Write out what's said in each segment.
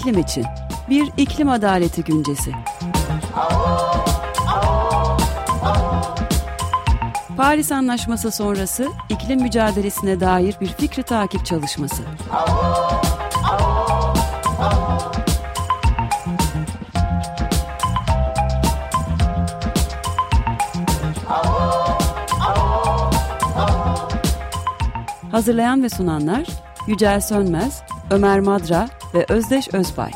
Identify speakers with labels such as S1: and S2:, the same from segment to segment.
S1: iklim için. Bir iklim adaleti güncesi. Paris Anlaşması sonrası iklim mücadelesine dair bir fikri takip çalışması. Hazırlayan ve sunanlar Yücel Sönmez, Ömer Madra ve Özdeş Özbay.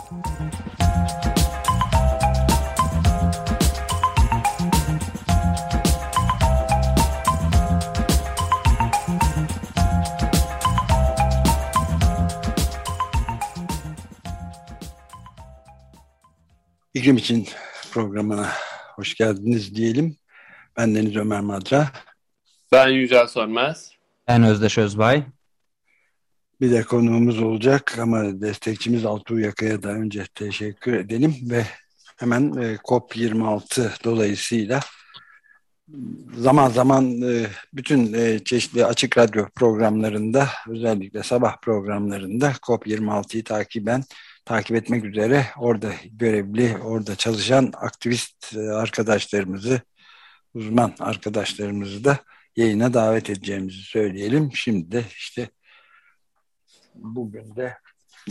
S2: İklim için programına hoş geldiniz diyelim. Ben Deniz Ömer Madra.
S3: Ben Yücel Sönmez.
S4: Ben Özdeş Özbay.
S2: Bir de konuğumuz olacak ama destekçimiz Altuğ Yaka'ya da önce teşekkür edelim ve hemen e, COP26 dolayısıyla zaman zaman e, bütün e, çeşitli açık radyo programlarında özellikle sabah programlarında COP26'yı takiben takip etmek üzere orada görevli, orada çalışan aktivist arkadaşlarımızı, uzman arkadaşlarımızı da yayına davet edeceğimizi söyleyelim. Şimdi de işte bugün de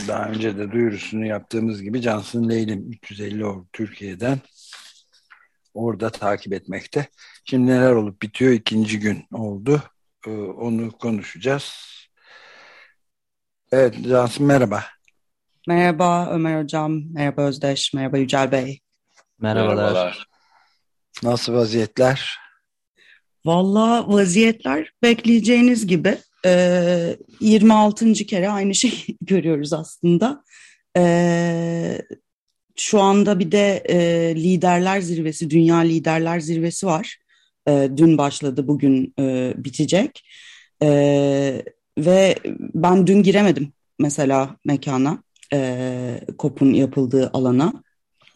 S2: daha önce de duyurusunu yaptığımız gibi Cansın Leylim 350 ordu Türkiye'den orada takip etmekte. Şimdi neler olup bitiyor ikinci gün oldu. Ee, onu konuşacağız. Evet Cansın merhaba.
S5: Merhaba Ömer Hocam, merhaba Özdeş, merhaba Yücel Bey.
S4: Merhabalar.
S3: Merhabalar.
S2: Nasıl vaziyetler?
S5: Valla vaziyetler bekleyeceğiniz gibi e, 26. kere aynı şeyi görüyoruz aslında. E, şu anda bir de e, liderler zirvesi, dünya liderler zirvesi var. E, dün başladı, bugün e, bitecek. E, ve ben dün giremedim mesela mekana, e, KOP'un yapıldığı alana.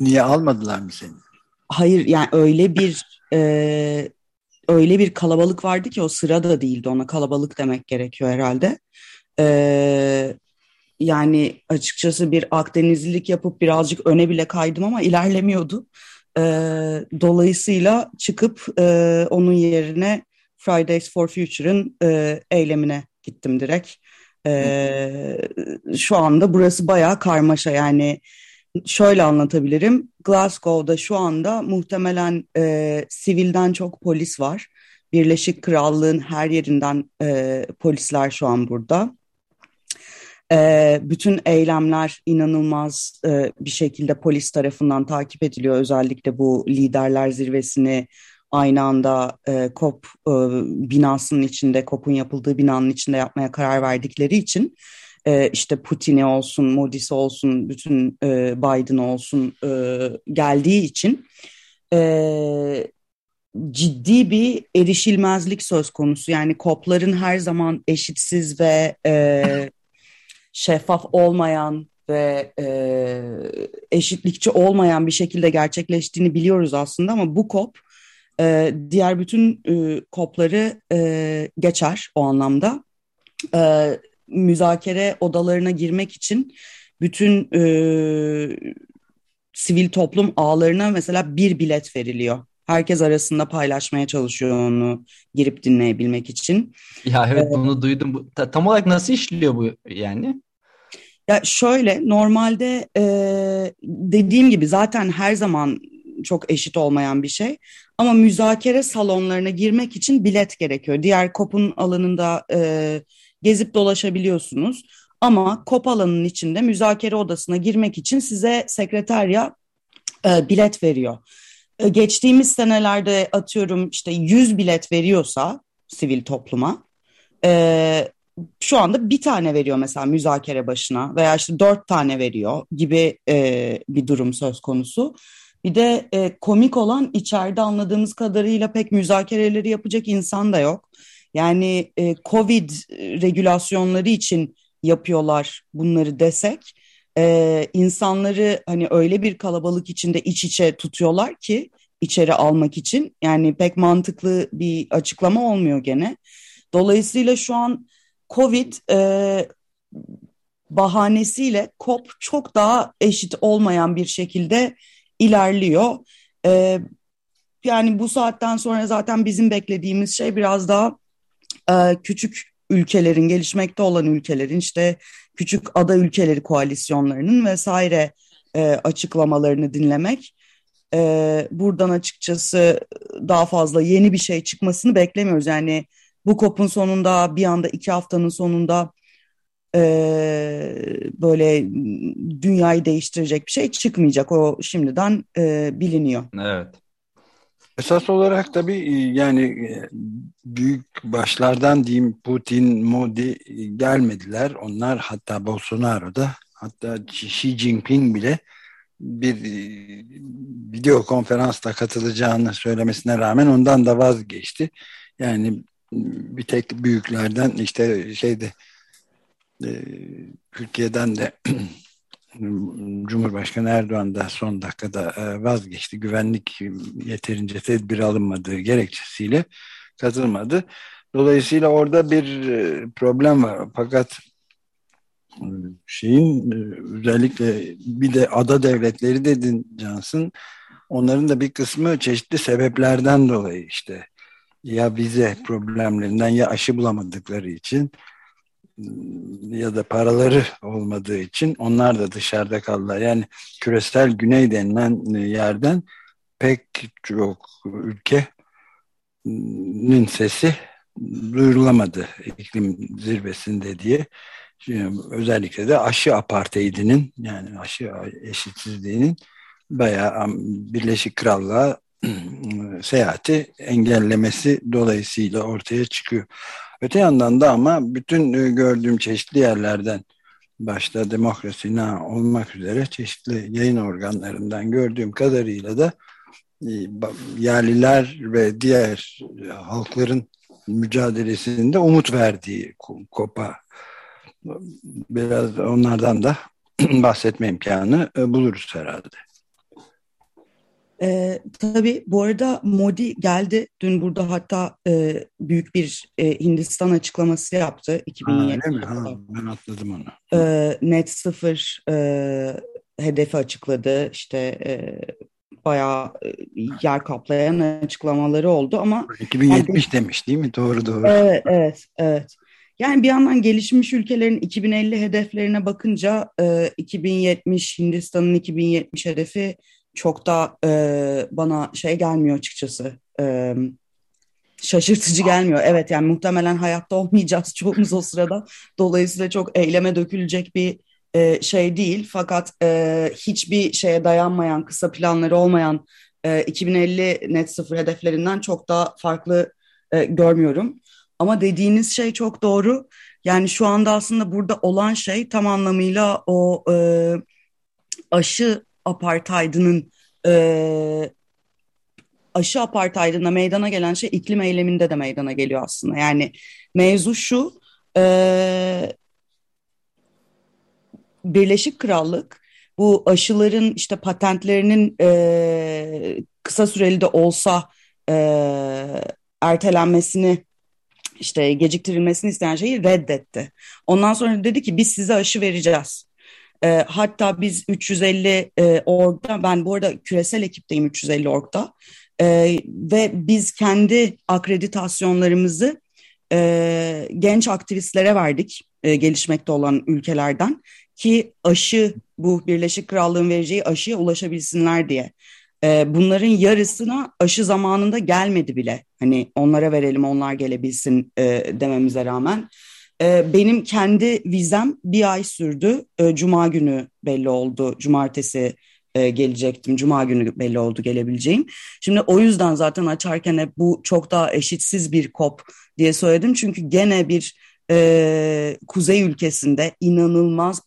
S2: Niye almadılar mı seni?
S5: Hayır yani öyle bir e, öyle bir kalabalık vardı ki o sıra da değildi ona kalabalık demek gerekiyor herhalde. Ee, yani açıkçası bir Akdenizlilik yapıp birazcık öne bile kaydım ama ilerlemiyordu. Ee, dolayısıyla çıkıp e, onun yerine Fridays for Future'ın e, eylemine gittim direkt. Ee, şu anda burası bayağı karmaşa yani şöyle anlatabilirim. Glasgow'da şu anda muhtemelen e, sivilden çok polis var. Birleşik Krallığın her yerinden e, polisler şu an burada. E, bütün eylemler inanılmaz e, bir şekilde polis tarafından takip ediliyor. Özellikle bu liderler zirvesini aynı anda e, COP e, binasının içinde, COP'un yapıldığı binanın içinde yapmaya karar verdikleri için işte Putin'i olsun, Modi'si olsun, bütün e, Biden olsun e, geldiği için e, ciddi bir erişilmezlik söz konusu. Yani kopların her zaman eşitsiz ve e, şeffaf olmayan ve e, eşitlikçi olmayan bir şekilde gerçekleştiğini biliyoruz aslında ama bu kop e, diğer bütün e, kopları e, geçer o anlamda. E, müzakere odalarına girmek için bütün e, sivil toplum ağlarına mesela bir bilet veriliyor. Herkes arasında paylaşmaya çalışıyor onu girip dinleyebilmek için.
S4: Ya evet bunu duydum. Tam olarak nasıl işliyor bu yani?
S5: Ya şöyle normalde e, dediğim gibi zaten her zaman çok eşit olmayan bir şey. Ama müzakere salonlarına girmek için bilet gerekiyor. Diğer kopun alanında e, gezip dolaşabiliyorsunuz. Ama kop alanının içinde müzakere odasına girmek için size sekreterya e, bilet veriyor. E, geçtiğimiz senelerde atıyorum işte 100 bilet veriyorsa sivil topluma e, şu anda bir tane veriyor mesela müzakere başına veya işte dört tane veriyor gibi e, bir durum söz konusu. Bir de e, komik olan içeride anladığımız kadarıyla pek müzakereleri yapacak insan da yok. Yani e, Covid regülasyonları için yapıyorlar bunları desek e, insanları hani öyle bir kalabalık içinde iç içe tutuyorlar ki içeri almak için yani pek mantıklı bir açıklama olmuyor gene. Dolayısıyla şu an Covid e, bahanesiyle COP çok daha eşit olmayan bir şekilde ilerliyor. E, yani bu saatten sonra zaten bizim beklediğimiz şey biraz daha e, küçük ülkelerin, gelişmekte olan ülkelerin işte küçük ada ülkeleri koalisyonlarının vesaire e, açıklamalarını dinlemek. E, buradan açıkçası daha fazla yeni bir şey çıkmasını beklemiyoruz. Yani bu kopun sonunda bir anda iki haftanın sonunda e, böyle dünyayı değiştirecek bir şey çıkmayacak. O şimdiden e, biliniyor.
S4: Evet.
S2: Esas olarak tabii e, yani e, büyük başlardan diyeyim Putin, Modi e, gelmediler. Onlar hatta Bolsonaro da hatta Xi Jinping bile bir video konferansta katılacağını söylemesine rağmen ondan da vazgeçti. Yani bir tek büyüklerden işte şeyde Türkiye'den de Cumhurbaşkanı Erdoğan da son dakikada e, vazgeçti. Güvenlik yeterince tedbir alınmadığı gerekçesiyle katılmadı. Dolayısıyla orada bir e, problem var. Fakat e, şeyin özellikle bir de ada devletleri dedin Cansın. Onların da bir kısmı çeşitli sebeplerden dolayı işte ya vize problemlerinden ya aşı bulamadıkları için ya da paraları olmadığı için onlar da dışarıda kaldılar. Yani küresel güney denilen yerden pek çok ülkenin sesi duyurulamadı iklim zirvesinde diye. Şimdi özellikle de aşı apartheidinin yani aşı eşitsizliğinin bayağı Birleşik Krallığa seyahati engellemesi dolayısıyla ortaya çıkıyor. Öte yandan da ama bütün e, gördüğüm çeşitli yerlerden başta demokrasi na olmak üzere çeşitli yayın organlarından gördüğüm kadarıyla da e, yerliler ve diğer e, halkların mücadelesinde umut verdiği kopa biraz onlardan da bahsetme imkanı buluruz herhalde.
S5: E, tabii bu arada Modi geldi. Dün burada hatta e, büyük bir e, Hindistan açıklaması yaptı. 2020.
S2: Ha, ha, ben atladım onu.
S5: E, net sıfır e, hedefi açıkladı. İşte e, bayağı yer kaplayan açıklamaları oldu ama
S2: 2070 yani, demiş değil mi? Doğru doğru.
S5: Evet evet evet. Yani bir yandan gelişmiş ülkelerin 2050 hedeflerine bakınca e, 2070 Hindistan'ın 2070 hedefi çok da e, bana şey gelmiyor açıkçası. E, şaşırtıcı gelmiyor. Evet yani muhtemelen hayatta olmayacağız çoğumuz o sırada. Dolayısıyla çok eyleme dökülecek bir e, şey değil. Fakat e, hiçbir şeye dayanmayan, kısa planları olmayan e, 2050 net sıfır hedeflerinden çok daha farklı e, görmüyorum. Ama dediğiniz şey çok doğru. Yani şu anda aslında burada olan şey tam anlamıyla o e, aşı apartheidinin e, aşı apartheidine meydana gelen şey iklim eyleminde de meydana geliyor aslında. Yani mevzu şu e, Birleşik Krallık bu aşıların işte patentlerinin e, kısa süreli de olsa e, ertelenmesini işte geciktirilmesini isteyen şeyi reddetti. Ondan sonra dedi ki biz size aşı vereceğiz. E, hatta biz 350 e, orgda, ben bu arada küresel ekipteyim 350 orgda e, ve biz kendi akreditasyonlarımızı e, genç aktivistlere verdik e, gelişmekte olan ülkelerden ki aşı bu Birleşik Krallığın vereceği aşıya ulaşabilsinler diye. E, bunların yarısına aşı zamanında gelmedi bile. Hani onlara verelim onlar gelebilsin e, dememize rağmen. Ee, benim kendi vizem bir ay sürdü. Ee, Cuma günü belli oldu. Cumartesi e, gelecektim. Cuma günü belli oldu gelebileceğim. Şimdi o yüzden zaten açarken hep bu çok daha eşitsiz bir kop diye söyledim. Çünkü gene bir e, kuzey ülkesinde inanılmaz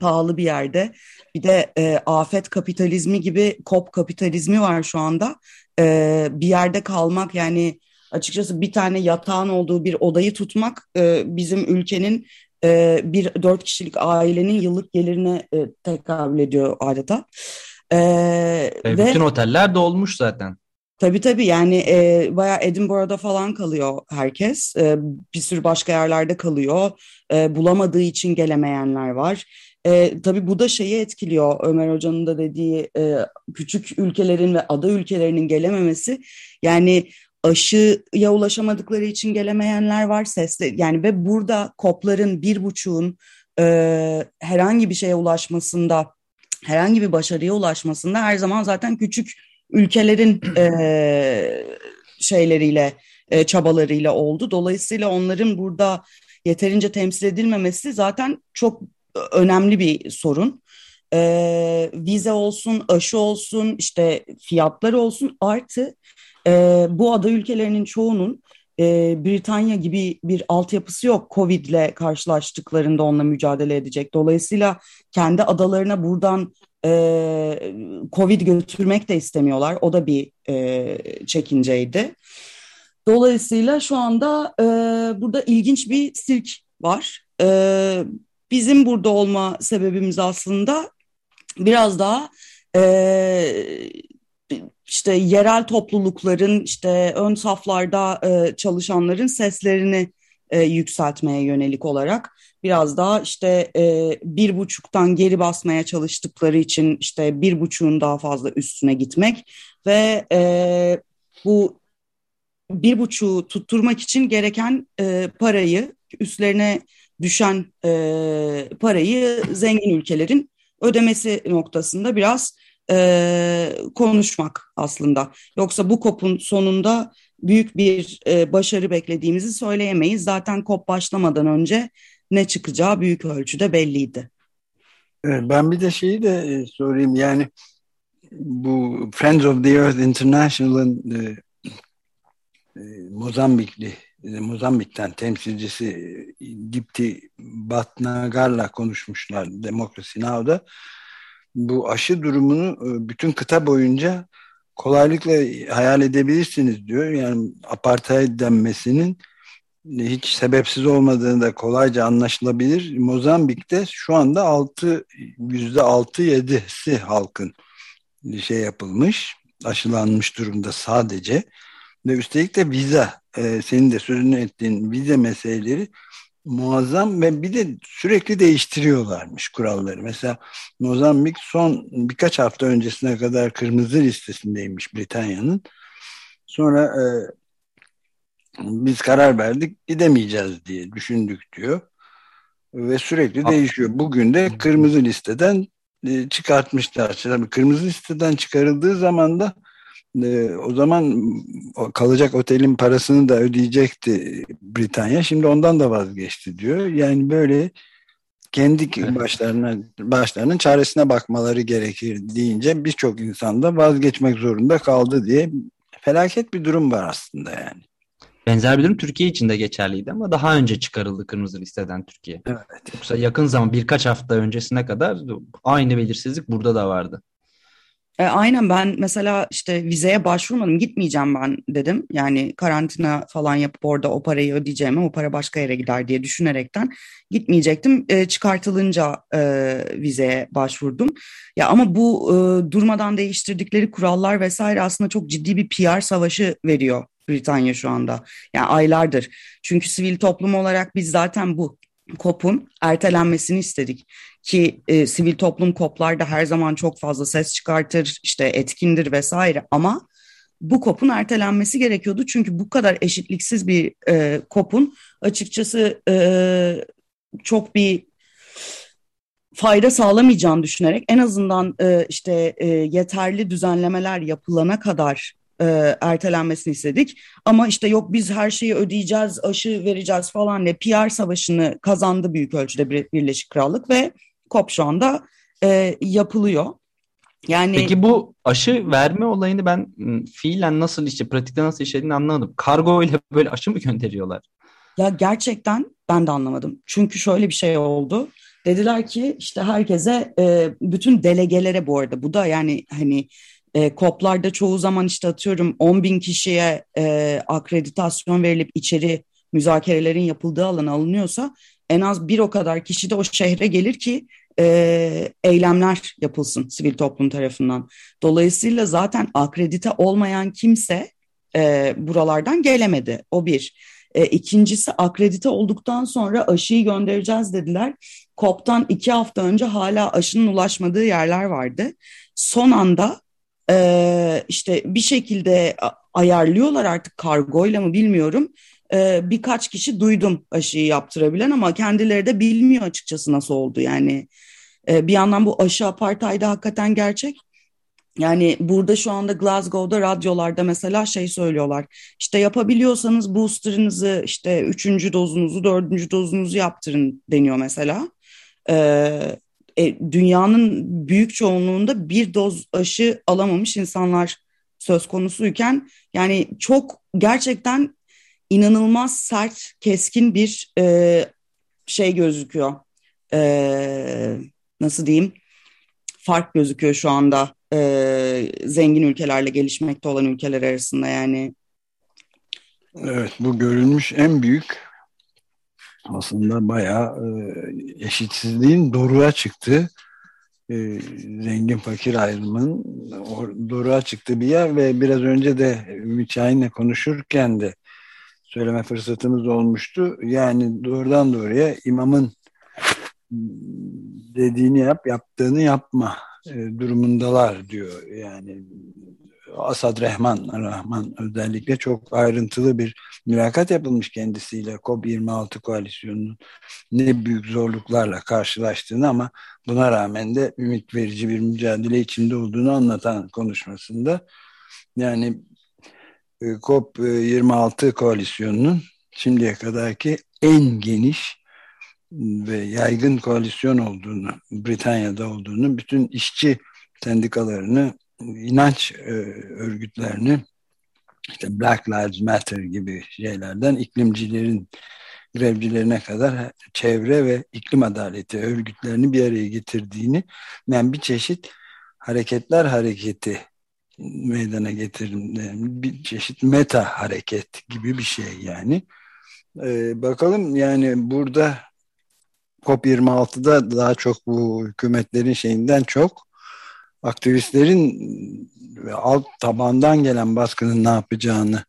S5: pahalı bir yerde bir de e, afet kapitalizmi gibi kop kapitalizmi var şu anda. E, bir yerde kalmak yani açıkçası bir tane yatağın olduğu bir odayı tutmak e, bizim ülkenin e, bir dört kişilik ailenin yıllık gelirine e, tekabül ediyor adeta.
S4: E, e, bütün ve, oteller dolmuş zaten.
S5: Tabii tabii yani e, bayağı Edinburgh'da falan kalıyor herkes. E, bir sürü başka yerlerde kalıyor. E, bulamadığı için gelemeyenler var. E, tabii bu da şeyi etkiliyor Ömer Hoca'nın da dediği e, küçük ülkelerin ve ada ülkelerinin gelememesi. Yani aşıya ulaşamadıkları için gelemeyenler var sesli yani ve burada kopların bir buçuğun e, herhangi bir şeye ulaşmasında herhangi bir başarıya ulaşmasında her zaman zaten küçük ülkelerin e, şeyleriyle e, çabalarıyla oldu. Dolayısıyla onların burada yeterince temsil edilmemesi zaten çok önemli bir sorun. E, vize olsun, aşı olsun, işte fiyatlar olsun artı e, bu ada ülkelerinin çoğunun e, Britanya gibi bir altyapısı yok Covid ile karşılaştıklarında onunla mücadele edecek. Dolayısıyla kendi adalarına buradan e, Covid götürmek de istemiyorlar. O da bir e, çekinceydi. Dolayısıyla şu anda e, burada ilginç bir sirk var. E, bizim burada olma sebebimiz aslında biraz daha e, işte yerel toplulukların işte ön saflarda e, çalışanların seslerini e, yükseltmeye yönelik olarak biraz daha işte e, bir buçuktan geri basmaya çalıştıkları için işte bir buçuğun daha fazla üstüne gitmek ve e, bu bir buçuğu tutturmak için gereken e, parayı üstlerine düşen e, parayı zengin ülkelerin ödemesi noktasında biraz e, konuşmak aslında. Yoksa bu kopun sonunda büyük bir e, başarı beklediğimizi söyleyemeyiz. Zaten kop başlamadan önce ne çıkacağı büyük ölçüde belliydi.
S2: ben bir de şeyi de sorayım yani bu Friends of the Earth International'ın e, Mozambikli Mozambik'ten temsilcisi Dipti Batnagar'la konuşmuşlar Demokrasi Now'da bu aşı durumunu e, bütün kıta boyunca kolaylıkla hayal edebilirsiniz diyor. Yani apartheid denmesinin hiç sebepsiz olmadığını da kolayca anlaşılabilir. Mozambik'te şu anda 6 yüzde 6 7'si halkın şey yapılmış, aşılanmış durumda sadece. Ve üstelik de vize, e, senin de sözünü ettiğin vize meseleleri muazzam ve bir de sürekli değiştiriyorlarmış kuralları. Mesela Mozambik son birkaç hafta öncesine kadar kırmızı listesindeymiş Britanya'nın. Sonra e, biz karar verdik gidemeyeceğiz diye düşündük diyor. Ve sürekli değişiyor. Bugün de kırmızı listeden e, çıkartmışlar. Tabii kırmızı listeden çıkarıldığı zaman da e, o zaman kalacak otelin parasını da ödeyecekti Britanya. Şimdi ondan da vazgeçti diyor. Yani böyle kendi başlarına başlarının çaresine bakmaları gerekir deyince birçok insan da vazgeçmek zorunda kaldı diye felaket bir durum var aslında yani.
S4: Benzer bir durum Türkiye için de geçerliydi ama daha önce çıkarıldı kırmızı listeden Türkiye. Evet. Yoksa yakın zaman birkaç hafta öncesine kadar aynı belirsizlik burada da vardı.
S5: E, aynen ben mesela işte vizeye başvurmadım gitmeyeceğim ben dedim. Yani karantina falan yapıp orada o parayı ödeyeceğime o para başka yere gider diye düşünerekten gitmeyecektim. E, çıkartılınca e, vizeye başvurdum. Ya ama bu e, durmadan değiştirdikleri kurallar vesaire aslında çok ciddi bir PR savaşı veriyor Britanya şu anda. Yani aylardır. Çünkü sivil toplum olarak biz zaten bu COP'un ertelenmesini istedik. Ki e, sivil toplum COP'larda her zaman çok fazla ses çıkartır, işte etkindir vesaire. Ama bu COP'un ertelenmesi gerekiyordu. Çünkü bu kadar eşitliksiz bir e, COP'un açıkçası e, çok bir fayda sağlamayacağını düşünerek en azından e, işte e, yeterli düzenlemeler yapılana kadar e, ertelenmesini istedik. Ama işte yok biz her şeyi ödeyeceğiz, aşı vereceğiz falan diye PR savaşını kazandı büyük ölçüde Birleşik Krallık ve COP şu anda e, yapılıyor.
S4: Yani Peki bu aşı verme olayını ben fiilen nasıl işte pratikte nasıl işlediğini anlamadım. Kargo ile böyle aşı mı gönderiyorlar?
S5: Ya gerçekten ben de anlamadım. Çünkü şöyle bir şey oldu. Dediler ki işte herkese e, bütün delegelere bu arada bu da yani hani e, COP'larda çoğu zaman işte atıyorum 10 bin kişiye e, akreditasyon verilip içeri müzakerelerin yapıldığı alan alınıyorsa en az bir o kadar kişi de o şehre gelir ki e, eylemler yapılsın sivil toplum tarafından. Dolayısıyla zaten akredite olmayan kimse e, buralardan gelemedi. O bir. E, ikincisi akredite olduktan sonra aşıyı göndereceğiz dediler. COP'tan iki hafta önce hala aşının ulaşmadığı yerler vardı. Son anda e, işte bir şekilde ayarlıyorlar artık kargoyla mı bilmiyorum. E, birkaç kişi duydum aşıyı yaptırabilen ama kendileri de bilmiyor açıkçası nasıl oldu yani. E, bir yandan bu aşı apartaydı hakikaten gerçek. Yani burada şu anda Glasgow'da radyolarda mesela şey söylüyorlar. İşte yapabiliyorsanız booster'ınızı işte üçüncü dozunuzu, dördüncü dozunuzu yaptırın deniyor mesela. Ee, e, dünyanın büyük çoğunluğunda bir doz aşı alamamış insanlar söz konusuyken yani çok gerçekten inanılmaz sert, keskin bir e, şey gözüküyor. E, nasıl diyeyim? Fark gözüküyor şu anda e, zengin ülkelerle gelişmekte olan ülkeler arasında yani.
S2: Evet bu görülmüş en büyük aslında bayağı e, eşitsizliğin doruğa çıktığı e, zengin fakir ayrımının doruğa çıktığı bir yer ve biraz önce de Ümit Şahin'le konuşurken de söyleme fırsatımız olmuştu. Yani doğrudan doğruya imamın dediğini yap, yaptığını yapma e, durumundalar diyor. Yani Asad Rehman, Rahman özellikle çok ayrıntılı bir mülakat yapılmış kendisiyle COP26 koalisyonunun ne büyük zorluklarla karşılaştığını ama buna rağmen de ümit verici bir mücadele içinde olduğunu anlatan konuşmasında. Yani e, COP26 koalisyonunun şimdiye kadarki en geniş ve yaygın koalisyon olduğunu, Britanya'da olduğunu, bütün işçi sendikalarını, inanç e, örgütlerini, işte Black Lives Matter gibi şeylerden iklimcilerin grevcilerine kadar çevre ve iklim adaleti örgütlerini bir araya getirdiğini, yani bir çeşit hareketler hareketi meydana getirin, bir çeşit meta hareket gibi bir şey yani. Ee, bakalım yani burada COP26'da daha çok bu hükümetlerin şeyinden çok aktivistlerin ve alt tabandan gelen baskının ne yapacağını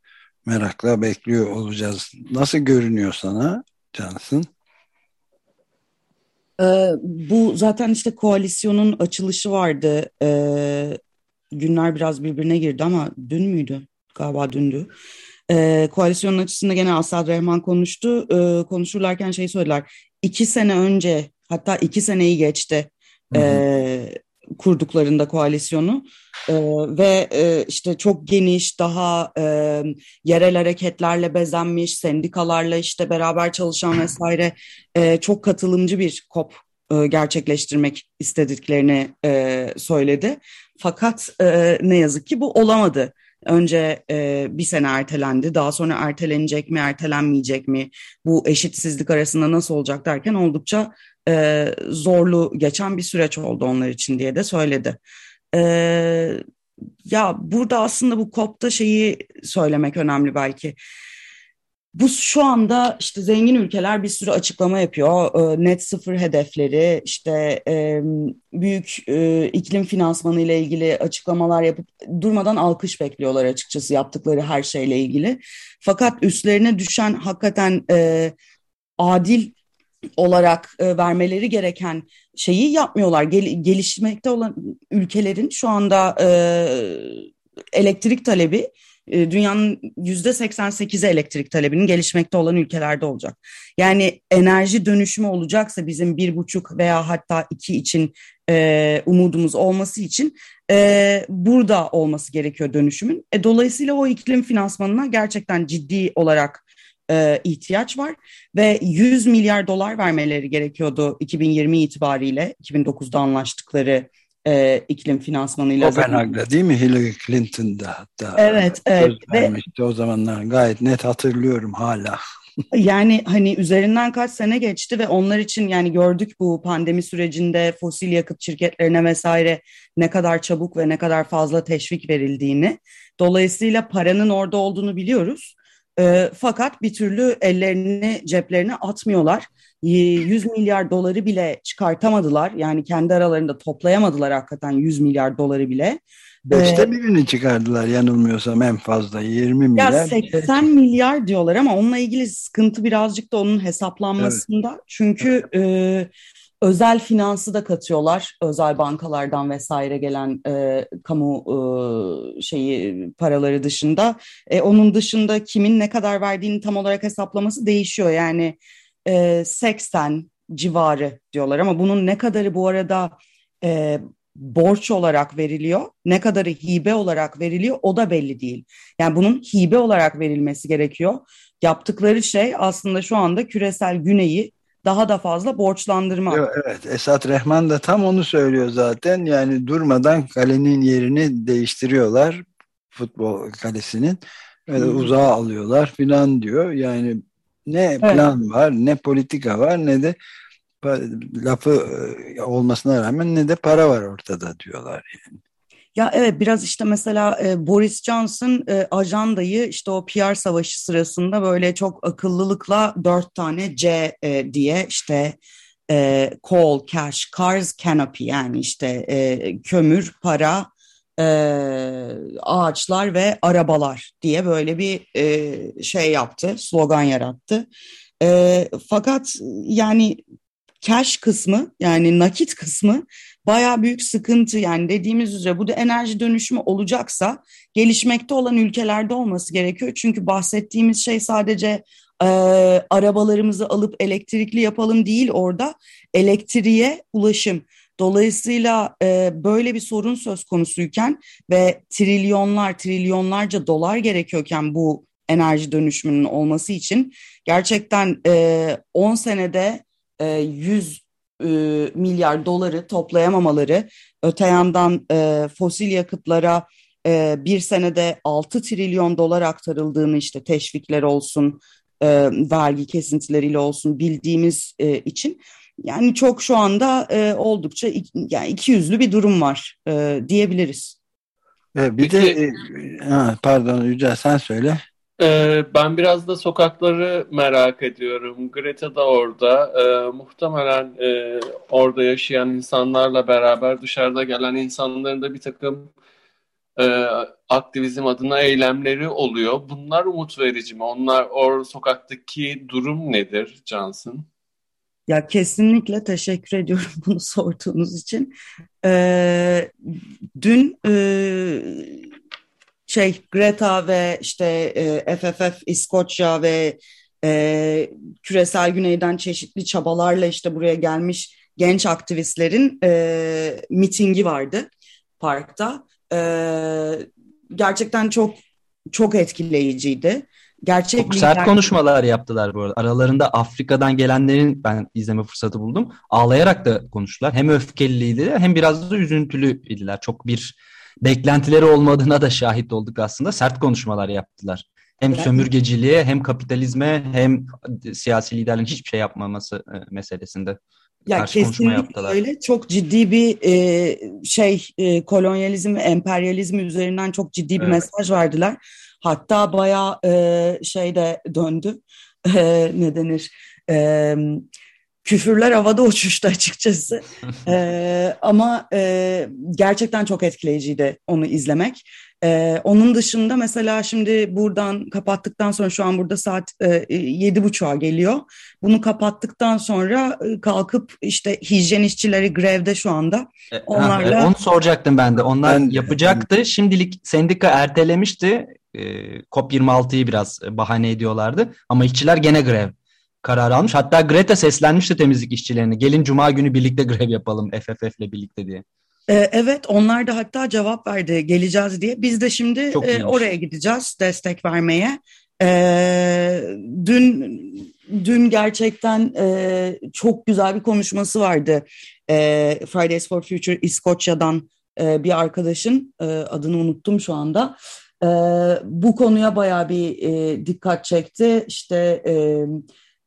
S2: merakla bekliyor olacağız. Nasıl görünüyor sana Cansın?
S5: Ee, bu zaten işte koalisyonun açılışı vardı. Ee, günler biraz birbirine girdi ama dün müydü? Galiba dündü. Ee, koalisyonun açısında gene Asad Rehman konuştu. Ee, konuşurlarken şey söylediler iki sene önce hatta iki seneyi geçti E, kurduklarında koalisyonu e, ve e, işte çok geniş daha e, yerel hareketlerle bezenmiş sendikalarla işte beraber çalışan vesaire e, çok katılımcı bir kop e, gerçekleştirmek istediklerini e, söyledi. Fakat e, ne yazık ki bu olamadı. Önce e, bir sene ertelendi, daha sonra ertelenecek mi, ertelenmeyecek mi, bu eşitsizlik arasında nasıl olacak derken oldukça e, zorlu geçen bir süreç oldu onlar için diye de söyledi. E, ya burada aslında bu COP'ta şeyi söylemek önemli belki. Bu şu anda işte zengin ülkeler bir sürü açıklama yapıyor. Ee, net sıfır hedefleri, işte büyük e, iklim finansmanı ile ilgili açıklamalar yapıp durmadan alkış bekliyorlar açıkçası yaptıkları her şeyle ilgili. Fakat üstlerine düşen hakikaten e, adil olarak e, vermeleri gereken şeyi yapmıyorlar. gelişmekte olan ülkelerin şu anda elektrik talebi e, dünyanın yüzde 88'i elektrik talebinin gelişmekte olan ülkelerde olacak. Yani enerji dönüşümü olacaksa bizim bir buçuk veya hatta iki için e, umudumuz olması için e, burada olması gerekiyor dönüşümün. E, dolayısıyla o iklim finansmanına gerçekten ciddi olarak e, ihtiyaç var ve 100 milyar dolar vermeleri gerekiyordu 2020 itibariyle 2009'da anlaştıkları e, iklim finansmanıyla.
S2: Kopenhag'da değil mi? Hillary Clinton'da hatta.
S5: Evet. evet.
S2: Ve, o zamanlar gayet net hatırlıyorum hala.
S5: Yani hani üzerinden kaç sene geçti ve onlar için yani gördük bu pandemi sürecinde fosil yakıt şirketlerine vesaire ne kadar çabuk ve ne kadar fazla teşvik verildiğini. Dolayısıyla paranın orada olduğunu biliyoruz. E, fakat bir türlü ellerini ceplerine atmıyorlar. 100 milyar doları bile çıkartamadılar. Yani kendi aralarında toplayamadılar hakikaten 100 milyar doları bile.
S2: Beşte ee, birini çıkardılar yanılmıyorsam en fazla 20 milyar.
S5: Ya 80 milyar diyorlar ama onunla ilgili sıkıntı birazcık da onun hesaplanmasında. Evet. Çünkü e, özel finansı da katıyorlar. Özel bankalardan vesaire gelen e, kamu e, şeyi paraları dışında. E, onun dışında kimin ne kadar verdiğini tam olarak hesaplaması değişiyor. Yani e, 80 civarı diyorlar ama bunun ne kadarı bu arada e, borç olarak veriliyor, ne kadarı hibe olarak veriliyor o da belli değil. Yani bunun hibe olarak verilmesi gerekiyor. Yaptıkları şey aslında şu anda küresel güneyi daha da fazla borçlandırma.
S2: Evet, Esat Rehman da tam onu söylüyor zaten. Yani durmadan kalenin yerini değiştiriyorlar. Futbol kalesinin. Ve uzağa alıyorlar filan diyor. Yani ne plan evet. var, ne politika var, ne de lafı e, olmasına rağmen ne de para var ortada diyorlar yani.
S5: Ya evet biraz işte mesela e, Boris Johnson e, ajandayı işte o PR savaşı sırasında böyle çok akıllılıkla dört tane C e, diye işte e, coal, cash, cars, canopy yani işte e, kömür, para, e, ağaçlar ve arabalar diye böyle bir e, şey yaptı, slogan yarattı. E, fakat yani cash kısmı yani nakit kısmı baya büyük sıkıntı yani dediğimiz üzere bu da enerji dönüşümü olacaksa gelişmekte olan ülkelerde olması gerekiyor. Çünkü bahsettiğimiz şey sadece e, arabalarımızı alıp elektrikli yapalım değil orada elektriğe ulaşım. Dolayısıyla e, böyle bir sorun söz konusuyken ve trilyonlar trilyonlarca dolar gerekiyorken bu enerji dönüşümünün olması için gerçekten e, 10 senede 100 e, e, milyar doları toplayamamaları, öte yandan e, fosil yakıtlara bir senede 6 trilyon dolar aktarıldığını işte teşvikler olsun, vergi kesintileriyle olsun bildiğimiz için yani çok şu anda oldukça yani iki yüzlü bir durum var diyebiliriz.
S2: Bir de pardon Yücel sen söyle.
S3: Ee, ben biraz da sokakları merak ediyorum. Greta da orada. Ee, muhtemelen e, orada yaşayan insanlarla beraber dışarıda gelen insanların da bir takım e, aktivizm adına eylemleri oluyor. Bunlar umut verici mi? Onlar o sokaktaki durum nedir Cansın?
S5: Ya kesinlikle teşekkür ediyorum bunu sorduğunuz için. Ee, dün e, şey Greta ve işte e, FFF İskoçya ve e, küresel güneyden çeşitli çabalarla işte buraya gelmiş genç aktivistlerin e, mitingi vardı parkta. E, gerçekten çok çok etkileyiciydi.
S4: Gerçek çok sert konuşmalar yaptılar bu arada. Aralarında Afrika'dan gelenlerin ben izleme fırsatı buldum. Ağlayarak da konuştular. Hem öfkeliydi hem biraz da üzüntülüydüler. Çok bir beklentileri olmadığına da şahit olduk aslında. Sert konuşmalar yaptılar. Hem yani, sömürgeciliğe hem kapitalizme hem siyasi liderlerin hiçbir şey yapmaması e, meselesinde
S5: ya kesinlikle öyle. Çok ciddi bir e, şey e, kolonyalizm ve emperyalizm üzerinden çok ciddi bir evet. mesaj verdiler. Hatta bayağı e, şey de döndü. E, ne denir? E, küfürler havada uçuştu açıkçası. ee, ama e, gerçekten çok etkileyiciydi onu izlemek. Ee, onun dışında mesela şimdi buradan kapattıktan sonra şu an burada saat e, yedi buçuğa geliyor. Bunu kapattıktan sonra e, kalkıp işte hijyen işçileri grevde şu anda.
S4: E, Onlarla... Ha, onu soracaktım ben de. Onlar ben, yapacaktı. Ben... Şimdilik sendika ertelemişti. E, COP26'yı biraz bahane ediyorlardı. Ama işçiler gene grev karar almış. Hatta Greta seslenmişti temizlik işçilerine. Gelin cuma günü birlikte grev yapalım FFF ile birlikte diye.
S5: Ee, evet onlar da hatta cevap verdi geleceğiz diye. Biz de şimdi e, oraya gideceğiz destek vermeye. Ee, dün dün gerçekten e, çok güzel bir konuşması vardı. E, Fridays for Future İskoçya'dan e, bir arkadaşın e, adını unuttum şu anda. E, bu konuya bayağı bir e, dikkat çekti. İşte e,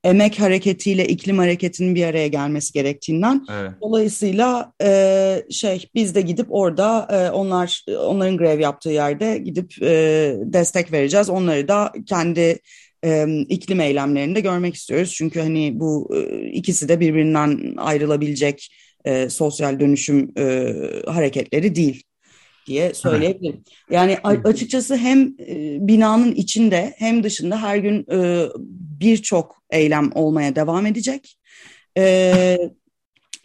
S5: emek hareketiyle iklim hareketinin bir araya gelmesi gerektiğinden. Evet. Dolayısıyla e, şey biz de gidip orada e, onlar onların grev yaptığı yerde gidip e, destek vereceğiz. Onları da kendi e, iklim eylemlerinde görmek istiyoruz. Çünkü hani bu e, ikisi de birbirinden ayrılabilecek e, sosyal dönüşüm e, hareketleri değil diye söyleyebilirim. Yani açıkçası hem e, binanın içinde hem dışında her gün e, birçok eylem olmaya devam edecek. E,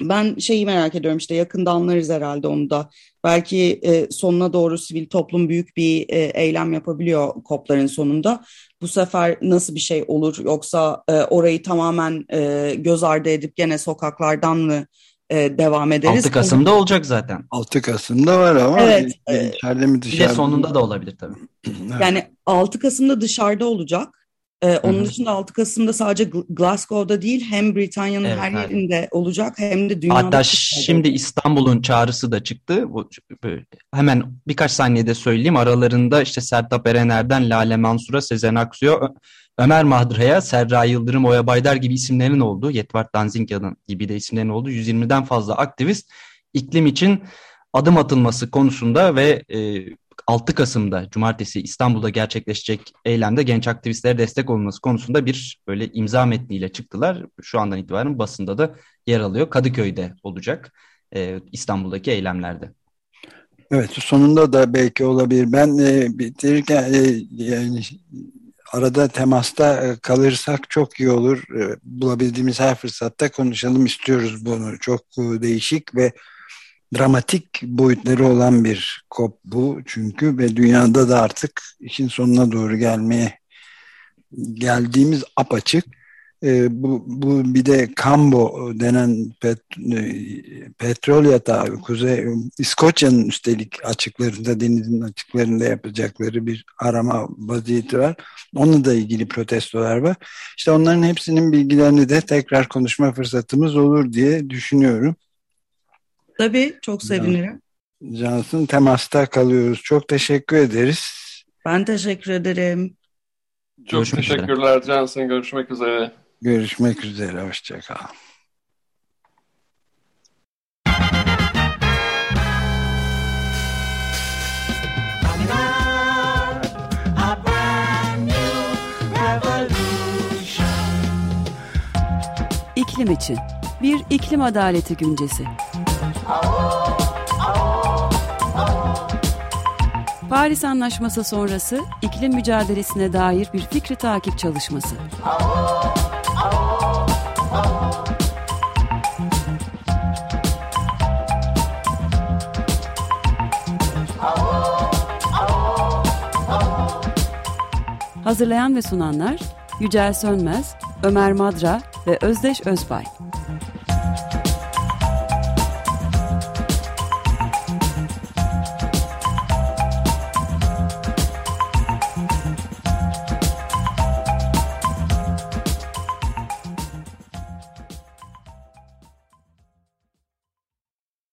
S5: ben şeyi merak ediyorum işte yakında anlarız herhalde onu da. Belki sonuna doğru sivil toplum büyük bir eylem yapabiliyor COP'ların sonunda. Bu sefer nasıl bir şey olur yoksa orayı tamamen göz ardı edip gene sokaklardan mı e, devam ederiz?
S4: 6 Kasım'da olacak zaten.
S2: 6 Kasım'da var ama
S5: evet,
S2: içeride mi dışarıda?
S4: Bir de sonunda da olabilir tabii.
S5: Yani 6 Kasım'da dışarıda olacak. Ee, onun Hı-hı. dışında 6 Kasım'da sadece Glasgow'da değil hem Britanya'nın evet, her evet. yerinde olacak hem de dünyada.
S4: Hatta şimdi İstanbul'un çağrısı da çıktı. Bu, hemen birkaç saniyede söyleyeyim. Aralarında işte Sertab Erener'den Lale Mansur'a, Sezen Aksu'ya, Ömer Madra'ya, Serra Yıldırım, Oya Baydar gibi isimlerin olduğu, Yetvart Danzingya'nın gibi de isimlerin olduğu 120'den fazla aktivist iklim için adım atılması konusunda ve e, 6 Kasım'da Cumartesi İstanbul'da gerçekleşecek eylemde genç aktivistlere destek olması konusunda bir böyle imza metniyle çıktılar. Şu andan itibaren basında da yer alıyor. Kadıköy'de olacak e, İstanbul'daki eylemlerde.
S2: Evet sonunda da belki olabilir. Ben e, bitirirken e, yani arada temasta e, kalırsak çok iyi olur. E, bulabildiğimiz her fırsatta konuşalım istiyoruz bunu. Çok e, değişik ve dramatik boyutları olan bir kop bu çünkü ve dünyada da artık işin sonuna doğru gelmeye geldiğimiz apaçık. E, bu, bu bir de Cambo denen pet, e, petrol yatağı Kuzey İskoçya'nın üstelik açıklarında denizin açıklarında yapacakları bir arama vaziyeti var. Onunla da ilgili protestolar var. İşte onların hepsinin bilgilerini de tekrar konuşma fırsatımız olur diye düşünüyorum.
S5: Tabii çok sevinirim.
S2: Cansın temasta kalıyoruz. Çok teşekkür ederiz.
S5: Ben teşekkür ederim.
S3: Çok Görüşmek teşekkürler üzere. Cansın. Görüşmek üzere.
S2: Görüşmek üzere. Hoşçakal.
S1: İklim için bir iklim adaleti güncesi. Paris Anlaşması sonrası iklim mücadelesine dair bir fikri takip çalışması. Hazırlayan ve sunanlar Yücel Sönmez, Ömer Madra ve Özdeş Özbay.